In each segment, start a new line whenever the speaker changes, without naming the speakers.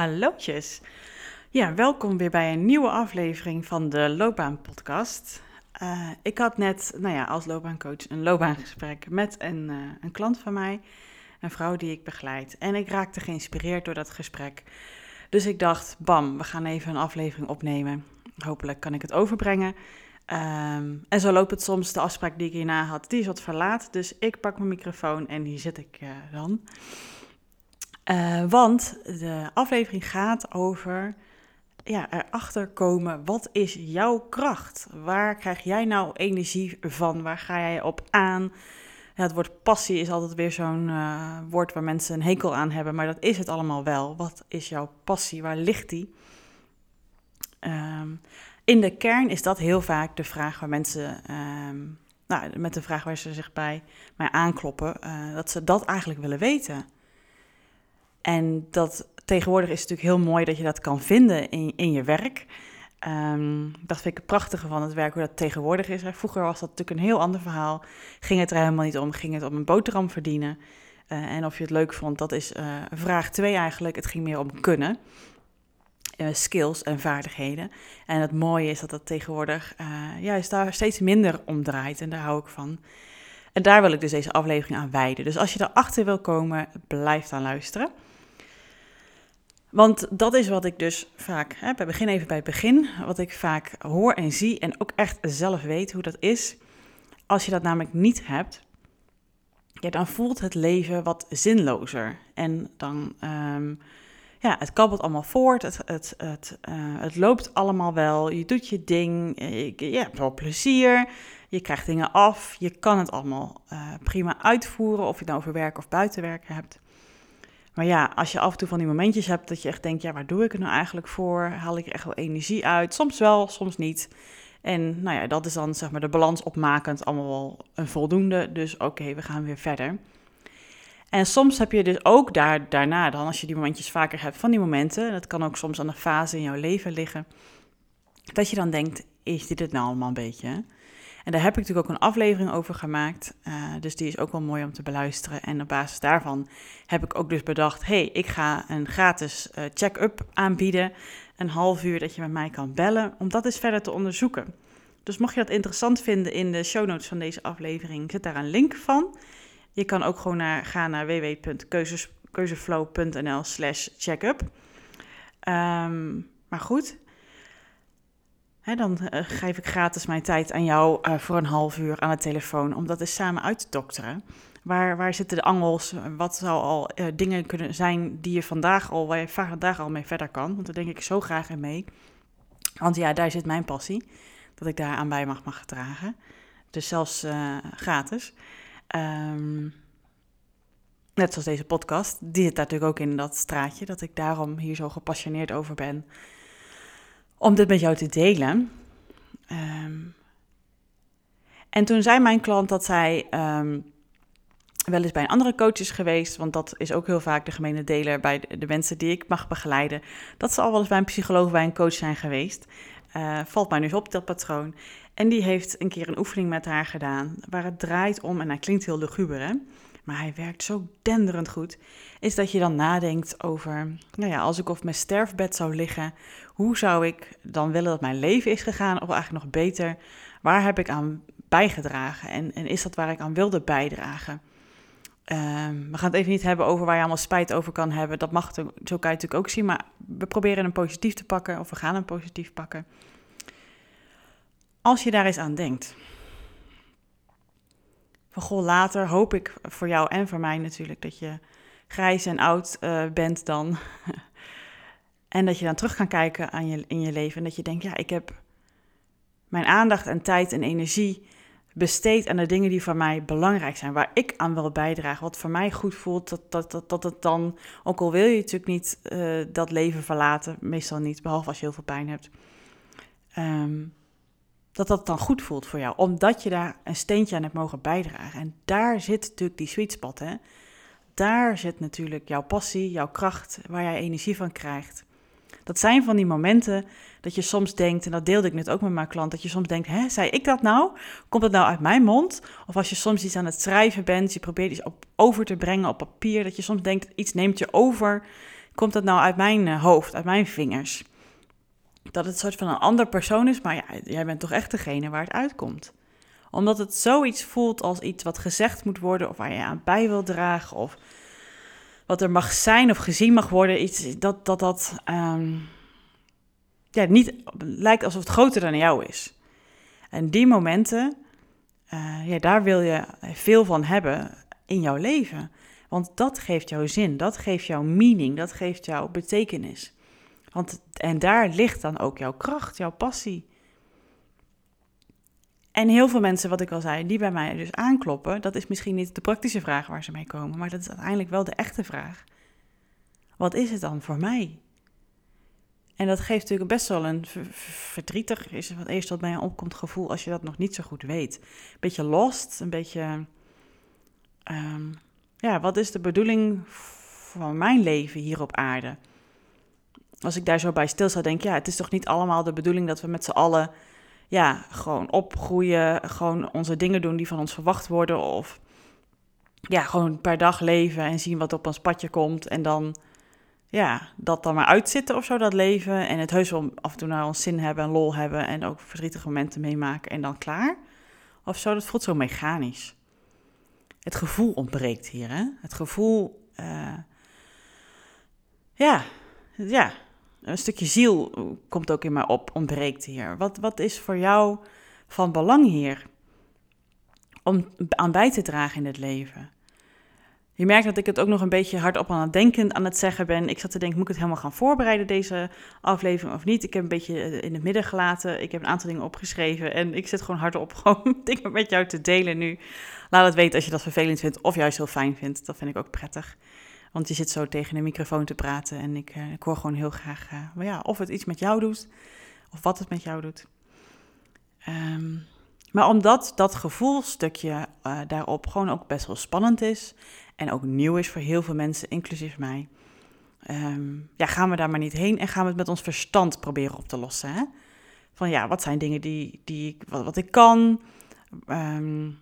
Hallootjes. Ja, welkom weer bij een nieuwe aflevering van de Loopbaan Podcast. Uh, ik had net, nou ja, als loopbaancoach een loopbaangesprek met een, uh, een klant van mij, een vrouw die ik begeleid. En ik raakte geïnspireerd door dat gesprek. Dus ik dacht, bam, we gaan even een aflevering opnemen. Hopelijk kan ik het overbrengen. Um, en zo loopt het soms. De afspraak die ik hierna had, die is wat verlaat. Dus ik pak mijn microfoon en hier zit ik uh, dan. Uh, want de aflevering gaat over ja, erachter komen, wat is jouw kracht? Waar krijg jij nou energie van? Waar ga jij op aan? Het woord passie is altijd weer zo'n uh, woord waar mensen een hekel aan hebben, maar dat is het allemaal wel. Wat is jouw passie? Waar ligt die? Um, in de kern is dat heel vaak de vraag waar mensen, um, nou, met de vraag waar ze zich bij mij aankloppen, uh, dat ze dat eigenlijk willen weten. En dat tegenwoordig is het natuurlijk heel mooi dat je dat kan vinden in, in je werk. Um, dat vind ik het prachtige van het werk, hoe dat tegenwoordig is. Vroeger was dat natuurlijk een heel ander verhaal. Ging het er helemaal niet om, ging het om een boterham verdienen. Uh, en of je het leuk vond, dat is uh, vraag twee eigenlijk. Het ging meer om kunnen. Uh, skills en vaardigheden. En het mooie is dat dat tegenwoordig juist daar steeds minder om draait. En daar hou ik van. En daar wil ik dus deze aflevering aan wijden. Dus als je erachter wil komen, blijf dan luisteren. Want dat is wat ik dus vaak, hè, we beginnen even bij het begin, wat ik vaak hoor en zie en ook echt zelf weet hoe dat is. Als je dat namelijk niet hebt, ja, dan voelt het leven wat zinlozer. En dan, um, ja, het kabbelt allemaal voort, het, het, het, uh, het loopt allemaal wel, je doet je ding, je, hebt wel plezier, je krijgt dingen af, je kan het allemaal uh, prima uitvoeren, of je het nou over werk of buitenwerken hebt. Maar ja, als je af en toe van die momentjes hebt dat je echt denkt, ja, waar doe ik het nou eigenlijk voor? Haal ik er echt wel energie uit? Soms wel, soms niet. En nou ja, dat is dan zeg maar de balans opmakend allemaal wel een voldoende. Dus oké, we gaan weer verder. En soms heb je dus ook daar, daarna dan, als je die momentjes vaker hebt van die momenten, dat kan ook soms aan een fase in jouw leven liggen, dat je dan denkt, is dit het nou allemaal een beetje? En daar heb ik natuurlijk ook een aflevering over gemaakt. Uh, dus die is ook wel mooi om te beluisteren. En op basis daarvan heb ik ook dus bedacht: hey, ik ga een gratis uh, check-up aanbieden. Een half uur dat je met mij kan bellen. Om dat eens verder te onderzoeken. Dus mocht je dat interessant vinden in de show notes van deze aflevering, zit daar een link van. Je kan ook gewoon naar, gaan naar www.keuzeflow.nl slash checkup. Um, maar goed, Dan uh, geef ik gratis mijn tijd aan jou uh, voor een half uur aan de telefoon om dat eens samen uit te dokteren. Waar, waar zitten de angels? Wat zou al uh, dingen kunnen zijn die je vandaag al, waar je vandaag al mee verder kan? Want daar denk ik zo graag in mee. Want ja, daar zit mijn passie. Dat ik daar aan bij mag, mag dragen. Dus zelfs gratis. Um, net zoals deze podcast. Die zit natuurlijk ook in dat straatje. Dat ik daarom hier zo gepassioneerd over ben om dit met jou te delen. Um, en toen zei mijn klant dat zij um, wel eens bij een andere coach is geweest, want dat is ook heel vaak de gemene deler bij de, mensen die ik mag begeleiden, dat ze al wel eens bij een psycholoog, bij een coach zijn geweest. Uh, valt mij nu op dat patroon. En die heeft een keer een oefening met haar gedaan, waar het draait om, en hij klinkt heel luguber hè, maar hij werkt zo denderend goed, is dat je dan nadenkt over, nou ja, als ik op mijn sterfbed zou liggen, hoe zou ik dan willen dat mijn leven is gegaan? Of eigenlijk nog beter, waar heb ik aan bijgedragen? En, en is dat waar ik aan wilde bijdragen? Um, we gaan het even niet hebben over waar je allemaal spijt over kan hebben. Dat mag, zo kan je natuurlijk ook zien. Maar we proberen een positief te pakken, of we gaan een positief pakken. Als je daar eens aan denkt. Van goh, later hoop ik voor jou en voor mij natuurlijk dat je grijs en oud uh, bent dan. En dat je dan terug kan kijken aan je, in je leven en dat je denkt, ja, ik heb mijn aandacht en tijd en energie besteed aan de dingen die voor mij belangrijk zijn, waar ik aan wil bijdragen, wat voor mij goed voelt, dat, dat, dat, dat het dan, ook al wil je natuurlijk niet uh, dat leven verlaten, meestal niet, behalve als je heel veel pijn hebt, um, dat dat dan goed voelt voor jou, omdat je daar een steentje aan hebt mogen bijdragen. En daar zit natuurlijk die sweet spot, hè. Daar zit natuurlijk jouw passie, jouw kracht, waar jij energie van krijgt. Dat zijn van die momenten dat je soms denkt, en dat deelde ik net ook met mijn klant, dat je soms denkt, hè, zei ik dat nou? Komt dat nou uit mijn mond? Of als je soms iets aan het schrijven bent, je probeert iets op, over te brengen op papier, dat je soms denkt, iets neemt je over. komt dat nou uit mijn eh, hoofd, uit mijn vingers? Dat het een soort van een ander persoon is, maar ja, jij bent toch echt degene waar het uitkomt. Omdat het zoiets voelt als iets wat gezegd moet worden, of waar je aan bij wil dragen, of wat er mag zijn of gezien mag worden. Iets dat dat, dat ehm, ja, niet lijkt alsof het groter dan jou is. En die momenten, uh, ja, daar wil je veel van hebben in jouw leven. Want dat geeft jou zin, dat geeft jou meaning, dat geeft jou betekenis. Want, en daar ligt dan ook jouw kracht, jouw passie. En heel veel mensen, wat ik al zei, die bij mij dus aankloppen, dat is misschien niet de praktische vraag waar ze mee komen, maar dat is uiteindelijk wel de echte vraag. Wat is het dan voor mij? En dat geeft natuurlijk best wel een verdrietig, is het eerst wat bij je opkomt, gevoel als je dat nog niet zo goed weet. Een beetje lost, een beetje, um, ja, wat is de bedoeling van mijn leven hier op aarde? Als ik daar zo bij stil zou denk ja, het is toch niet allemaal de bedoeling dat we met z'n allen, ja, gewoon opgroeien, gewoon onze dingen doen die van ons verwacht worden, of ja, gewoon per dag leven en zien wat op ons padje komt en dan ja, dat dan maar uitzitten of zo, dat leven. En het heus wel af en toe naar ons zin hebben en lol hebben en ook verdrietige momenten meemaken en dan klaar. Of zo, dat voelt zo mechanisch. Het gevoel ontbreekt hier, hè? Het gevoel, uh, ja, ja, een stukje ziel komt ook in mij op, ontbreekt hier. Wat, wat is voor jou van belang hier om aan bij te dragen in het leven? Je merkt dat ik het ook nog een beetje hardop aan het denken aan het zeggen ben. Ik zat te denken, moet ik het helemaal gaan voorbereiden, deze aflevering of niet? Ik heb een beetje eh, in het midden gelaten. Ik heb een aantal dingen opgeschreven en ik zit gewoon hardop gewoon dingen met jou te delen nu. Laat het weten als je dat vervelend vindt of juist heel fijn vindt. Dat vind ik ook prettig. Want je zit zo tegen een microfoon te praten en ik, uh, ik hoor gewoon heel graag uh, ja, of het iets met jou doet of wat het met jou doet. Um, maar omdat dat gevoelstukje uh, daarop gewoon ook best wel spannend is en ook nieuw is voor heel veel mensen, inclusief mij, um, ja, gaan we daar maar niet heen en gaan we het met ons verstand proberen op te lossen. Hè? Van ja, wat zijn dingen die, die, wat, wat ik kan, um,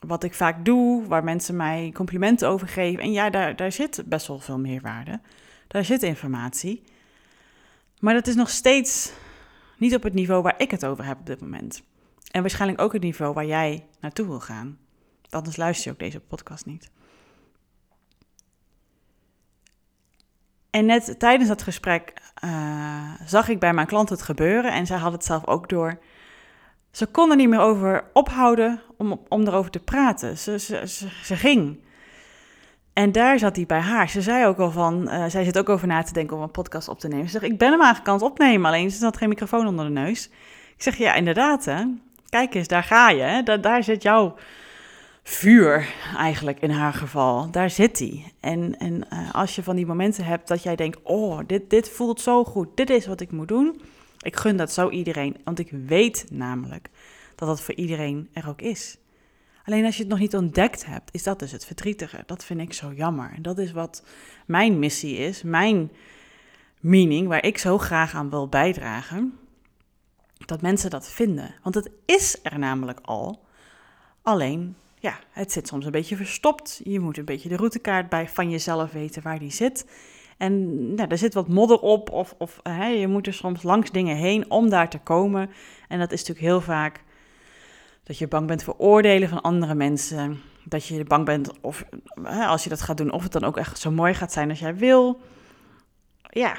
wat ik vaak doe, waar mensen mij complimenten over geven. En ja, daar, daar zit best wel veel meerwaarde. Daar zit informatie. Maar dat is nog steeds niet op het niveau waar ik het over heb op dit moment. En waarschijnlijk ook het niveau waar jij naartoe wil gaan. Anders luister je ook deze podcast niet. En net tijdens dat gesprek uh, zag ik bij mijn klant het gebeuren en zij had het zelf ook door. Ze kon er niet meer over ophouden om, om erover te praten. Ze, ze, ze, ging. En daar zat hij bij haar. Ze zei ook al van, uh, zij zit ook over na te denken om een podcast op te nemen. Ze zegt, ik ben hem eigenlijk aan het opnemen, alleen ze had geen microfoon onder de neus. Ik zeg, ja, inderdaad hè. Kijk eens, daar ga je. Hè? Daar, daar zit jouw vuur eigenlijk in haar geval. Daar zit hij. En, en uh, als je van die momenten hebt dat jij denkt, oh, dit, dit voelt zo goed. Dit is wat ik moet doen. Ik gun dat zo iedereen. Want ik weet namelijk dat dat voor iedereen er ook is. Alleen als je het nog niet ontdekt hebt, is dat dus het verdrietige. Dat vind ik zo jammer. En dat is wat mijn missie is, mijn meaning, waar ik zo graag aan wil bijdragen dat mensen dat vinden. Want het is er namelijk al. Alleen, ja, het zit soms een beetje verstopt. Je moet een beetje de routekaart bij van jezelf weten waar die zit. En nou, er zit wat modder op, of, of hè, je moet er soms langs dingen heen om daar te komen. En dat is natuurlijk heel vaak dat je bang bent voor oordelen van andere mensen. Dat je bang bent of hè, als je dat gaat doen, of het dan ook echt zo mooi gaat zijn als jij wil. Ja,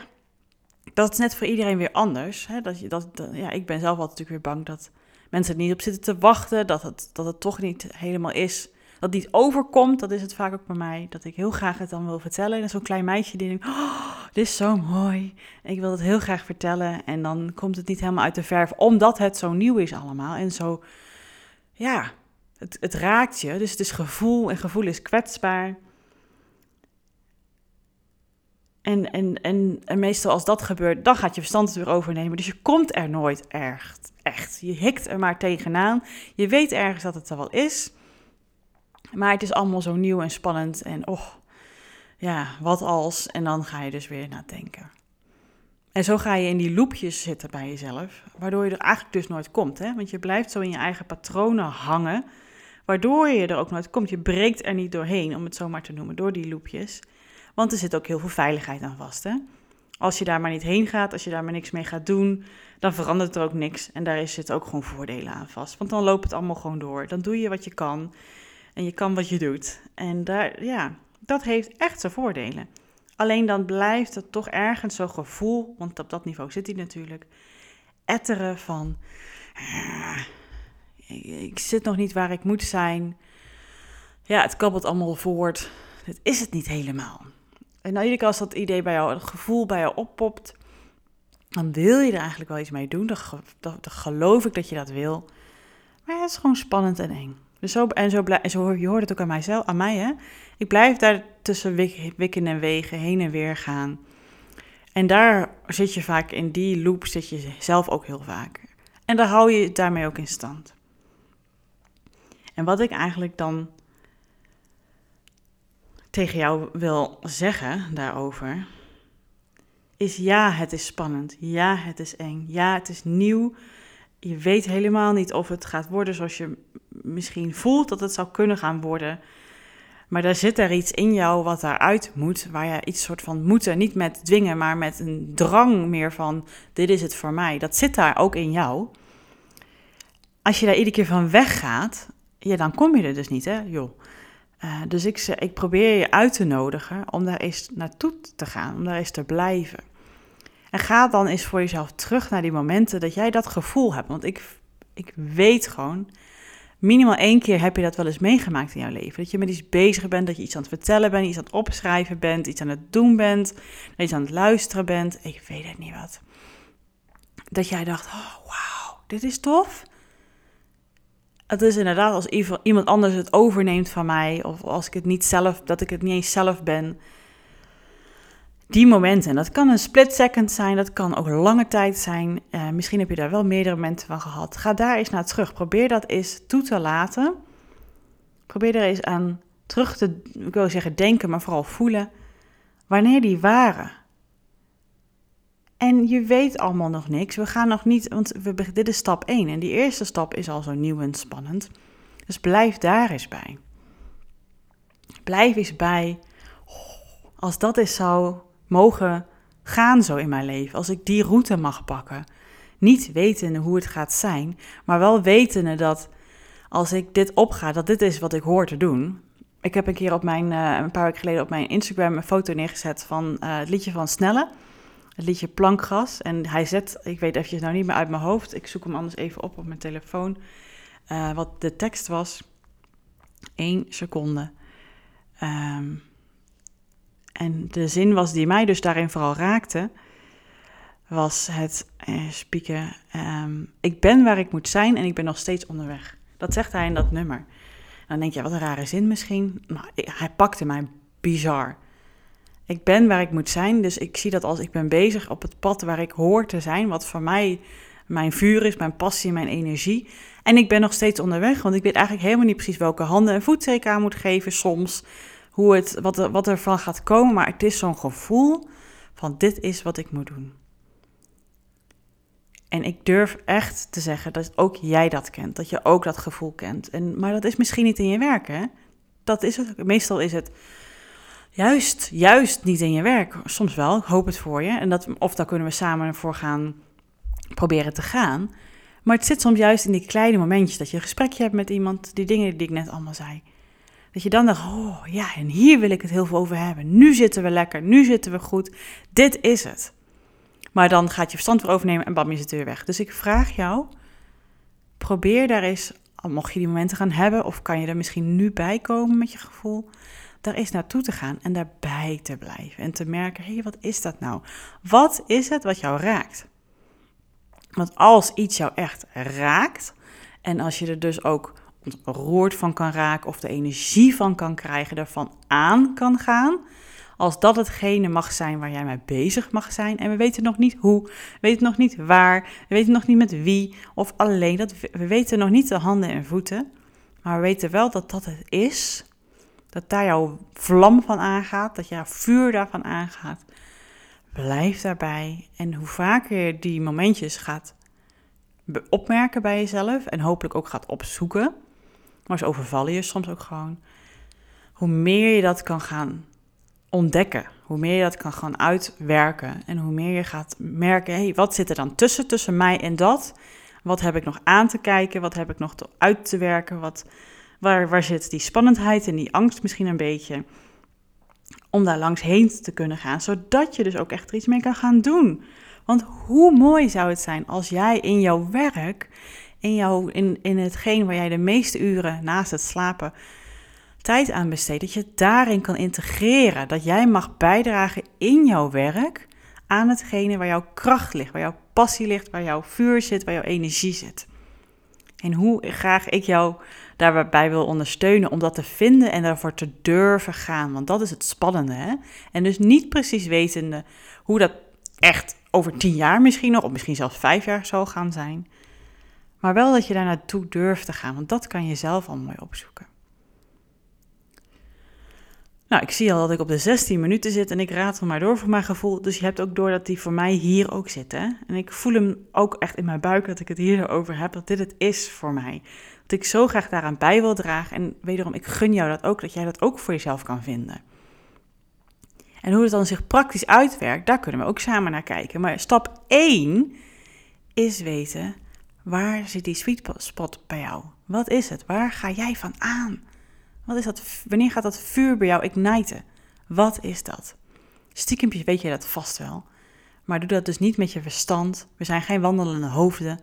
dat is net voor iedereen weer anders. Hè? Dat je, dat, ja, ik ben zelf altijd natuurlijk weer bang dat mensen er niet op zitten te wachten. Dat het, dat het toch niet helemaal is. Dat niet overkomt. Dat is het vaak ook bij mij. Dat ik heel graag het dan wil vertellen. En zo'n klein meisje die denkt, oh, dit is zo mooi. Ik wil het heel graag vertellen. En dan komt het niet helemaal uit de verf. Omdat het zo nieuw is allemaal. En zo, ja, het, het raakt je. Dus het is gevoel. En gevoel is kwetsbaar. En, en, en, en, meestal als dat gebeurt, dan gaat je verstand het weer overnemen. Dus je komt er nooit echt. echt. Je hikt er maar tegenaan. Je weet ergens dat het er wel is. Maar het is allemaal zo nieuw en spannend. En oh, ja, wat als? En dan ga je dus weer nadenken. En zo ga je in die loopjes zitten bij jezelf. Waardoor je er eigenlijk dus nooit komt. Hè? Want je blijft zo in je eigen patronen hangen. Waardoor je er ook nooit komt. Je breekt er niet doorheen, om het zo maar te noemen, door die loopjes. Want er zit ook heel veel veiligheid aan vast. Hè? Als je daar maar niet heen gaat, als je daar maar niks mee gaat doen, dan verandert er ook niks. En daar zitten ook gewoon voordelen aan vast. Want dan loopt het allemaal gewoon door. Dan doe je wat je kan. En je kan wat je doet. En daar, ja, dat heeft echt zijn voordelen. Alleen dan blijft het toch ergens zo'n gevoel, want op dat niveau zit hij natuurlijk, etteren van, ah, ik zit nog niet waar ik moet zijn. Ja, het kabbelt allemaal voort. Het is het niet helemaal. En nou, iedere als dat idee bij jou, het gevoel bij jou oppopt, dan wil je er eigenlijk wel iets mee doen. Dan, geloof ik dat je dat wil. Maar het is gewoon spannend en eng. Dus zo, en zo, en zo je hoort het ook aan mijzelf, aan mij hè. Ik blijf daar tussen wikken en wegen heen en weer gaan. En daar zit je vaak, in die loop zit je zelf ook heel vaak. En daar hou je daarmee ook in stand. En wat ik eigenlijk dan tegen jou wil zeggen daarover, is ja, het is spannend. Ja, het is eng. Ja, het is nieuw. Je weet helemaal niet of het gaat worden zoals je misschien voelt dat het zou kunnen gaan worden. Maar daar zit er iets in jou wat daaruit moet, waar je iets soort van moeten, niet met dwingen, maar met een drang meer van, dit is het voor mij. Dat zit daar ook in jou. Als je daar iedere keer van weggaat, ja, dan kom je er dus niet, hè, joh. Uh, dus ik, ik probeer je uit te nodigen om daar eens naartoe te gaan, om daar eens te blijven. En ga dan eens voor jezelf terug naar die momenten dat jij dat gevoel hebt. Want ik, ik weet gewoon, minimaal één keer heb je dat wel eens meegemaakt in jouw leven. Dat je met iets bezig bent, dat je iets aan het vertellen bent, iets aan het opschrijven bent, iets aan het doen bent, iets aan het luisteren bent. Ik weet het niet wat. Dat jij dacht, oh wauw, dit is tof. Het is inderdaad als iemand anders het overneemt van mij, of als ik het niet zelf, dat ik het niet eens zelf ben die momenten. Dat kan een split second zijn, dat kan ook lange tijd zijn. Uh, misschien heb je daar wel meerdere momenten van gehad. Ga daar eens naar terug. Probeer dat eens toe te laten. Probeer er eens aan terug te, ik wil zeggen denken, maar vooral voelen. Wanneer die waren. En je weet allemaal nog niks. We gaan nog niet, want we, dit is stap 1. En die eerste stap is al zo nieuw en spannend. Dus blijf daar eens bij. Blijf eens bij. Als dat is zo mogen gaan zo in mijn leven. Als ik die route mag pakken. Niet wetende hoe het gaat zijn, maar wel wetende dat als ik dit opga, dat dit is wat ik hoor te doen. Ik heb een keer op mijn, uh, een paar weken geleden op mijn Instagram een foto neergezet van uh, het liedje van Snelle. Het liedje Plankgras. En hij zet, ik weet eventjes nou niet meer uit mijn hoofd. Ik zoek hem anders even op op mijn telefoon. Uh, wat de tekst was. Eén seconde. Um, en de zin was die mij dus daarin vooral raakte, was het eh, spieken. Ehm, ik ben waar ik moet zijn en ik ben nog steeds onderweg. Dat zegt hij in dat nummer. dan denk je, wat een rare zin misschien. Maar hij pakte mij bizar. Ik ben waar ik moet zijn, dus ik zie dat als ik ben bezig op het pad waar ik hoor te zijn, wat voor mij mijn vuur is, mijn passie, mijn energie. En ik ben nog steeds onderweg, want ik weet eigenlijk helemaal niet precies welke handen en voeten ik aan moet geven soms hoe het, wat, er, wat gaat komen, maar het is zo'n gevoel van dit is wat ik moet doen. En ik durf echt te zeggen dat ook jij dat kent, dat je ook dat gevoel kent. En, maar dat is misschien niet in je werk, hè? Dat is het. Meestal is het juist, juist niet in je werk. Soms wel, ik hoop het voor je. En dat, of daar kunnen we samen voor gaan proberen te gaan. Maar het zit soms juist in die kleine momentjes dat je een gesprekje hebt met iemand, die dingen die ik net allemaal zei. Dat je dan dacht, oh ja, en hier wil ik het heel veel over hebben. Nu zitten we lekker, nu zitten we goed. Dit is het. Maar dan gaat je verstand weer overnemen en bam, je zit weer weg. Dus ik vraag jou, probeer daar eens, mocht je die momenten gaan hebben, of kan je er misschien nu bij komen met je gevoel, daar eens naartoe te gaan en daarbij te blijven. En te merken, hé, hey, wat is dat nou? Wat is het wat jou raakt? Want als iets jou echt raakt, en als je er dus ook ontroerd van kan raken of de energie van kan krijgen, ervan aan kan gaan. Als dat hetgene mag zijn waar jij mee bezig mag zijn. En we weten nog niet hoe, we weten nog niet waar, we weten nog niet met wie of alleen. Dat, we weten nog niet de handen en voeten. Maar we weten wel dat dat het is. Dat daar jouw vlam van aangaat, dat jouw vuur daarvan aangaat. Blijf daarbij. En hoe vaker je die momentjes gaat opmerken bij jezelf en hopelijk ook gaat opzoeken, maar ze overvallen je soms ook gewoon. Hoe meer je dat kan gaan ontdekken. Hoe meer je dat kan gaan uitwerken. En hoe meer je gaat merken, hé, hey, wat zit er dan tussen, tussen mij en dat? Wat heb ik nog aan te kijken? Wat heb ik nog te uit te werken? Wat, waar, waar zit die spannendheid en die angst misschien een beetje? Om daar langs heen te kunnen gaan, zodat je dus ook echt er iets mee kan gaan doen. Want hoe mooi zou het zijn als jij in jouw werk, in, jouw, in, in hetgeen waar jij de meeste uren naast het slapen tijd aan besteedt, dat je daarin kan integreren. Dat jij mag bijdragen in jouw werk aan hetgene waar jouw kracht ligt, waar jouw passie ligt, waar jouw vuur zit, waar jouw energie zit. En hoe graag ik jou daarbij wil ondersteunen om dat te vinden en daarvoor te durven gaan. Want dat is het spannende. Hè? En dus niet precies wetende hoe dat echt over tien jaar misschien nog, of misschien zelfs vijf jaar zal gaan zijn. Maar wel dat je daar naartoe durft te gaan, want dat kan je zelf al mooi opzoeken. Nou, ik zie al dat ik op de 16 minuten zit en ik ratel maar door voor mijn gevoel. Dus je hebt ook door dat die voor mij hier ook zit. Hè? En ik voel hem ook echt in mijn buik dat ik het hierover heb, dat dit het is voor mij. Dat ik zo graag daaraan bij wil dragen. En wederom, ik gun jou dat ook, dat jij dat ook voor jezelf kan vinden. En hoe het dan zich praktisch uitwerkt, daar kunnen we ook samen naar kijken. Maar stap 1 is weten, waar zit die sweet spot bij jou? Wat is het? Waar ga jij van aan? Wat is dat? Wanneer gaat dat vuur bij jou igniten? Wat is dat? Stiekempjes weet je dat vast wel. Maar doe dat dus niet met je verstand. We zijn geen wandelende hoofden.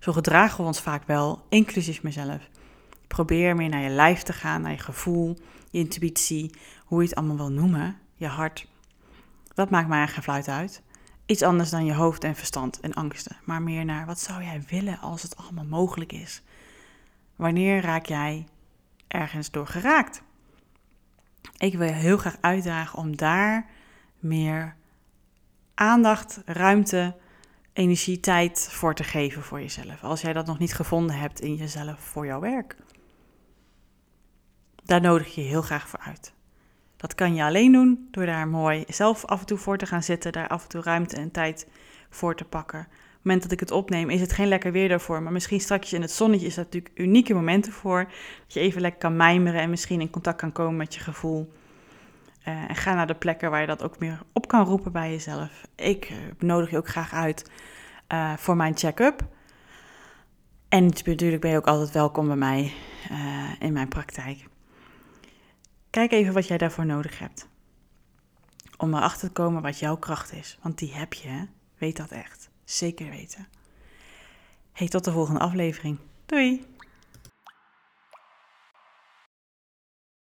Zo gedragen we ons vaak wel, inclusief mezelf. Probeer meer naar je lijf te gaan, naar je gevoel, je intuïtie, hoe je het allemaal wil noemen, je hart. Dat maakt mij geen fluit uit. Iets anders dan je hoofd en verstand en angsten, maar meer naar wat zou jij willen als het allemaal mogelijk is? Wanneer raak jij ergens door geraakt. Ik wil je heel graag uitdagen om daar meer aandacht, ruimte, energie, tijd voor te geven voor jezelf. Als jij dat nog niet gevonden hebt in jezelf voor jouw werk. Daar nodig je heel graag voor uit. Dat kan je alleen doen door daar mooi zelf af en toe voor te gaan zitten, daar af en toe ruimte en tijd voor te pakken het moment dat ik het opneem, is het geen lekker weer daarvoor. Maar misschien straks in het zonnetje is dat natuurlijk unieke momenten voor. Dat je even lekker kan mijmeren en misschien in contact kan komen met je gevoel. Uh, en ga naar de plekken waar je dat ook meer op kan roepen bij jezelf. Ik uh, nodig je ook graag uit uh, voor mijn check-up. En natuurlijk ben je ook altijd welkom bij mij in mijn praktijk. Kijk even wat jij daarvoor nodig hebt. Om erachter te komen wat jouw kracht is. Want die heb je, hè? weet dat echt. Zeker weten. Hey, tot de volgende aflevering. Doei!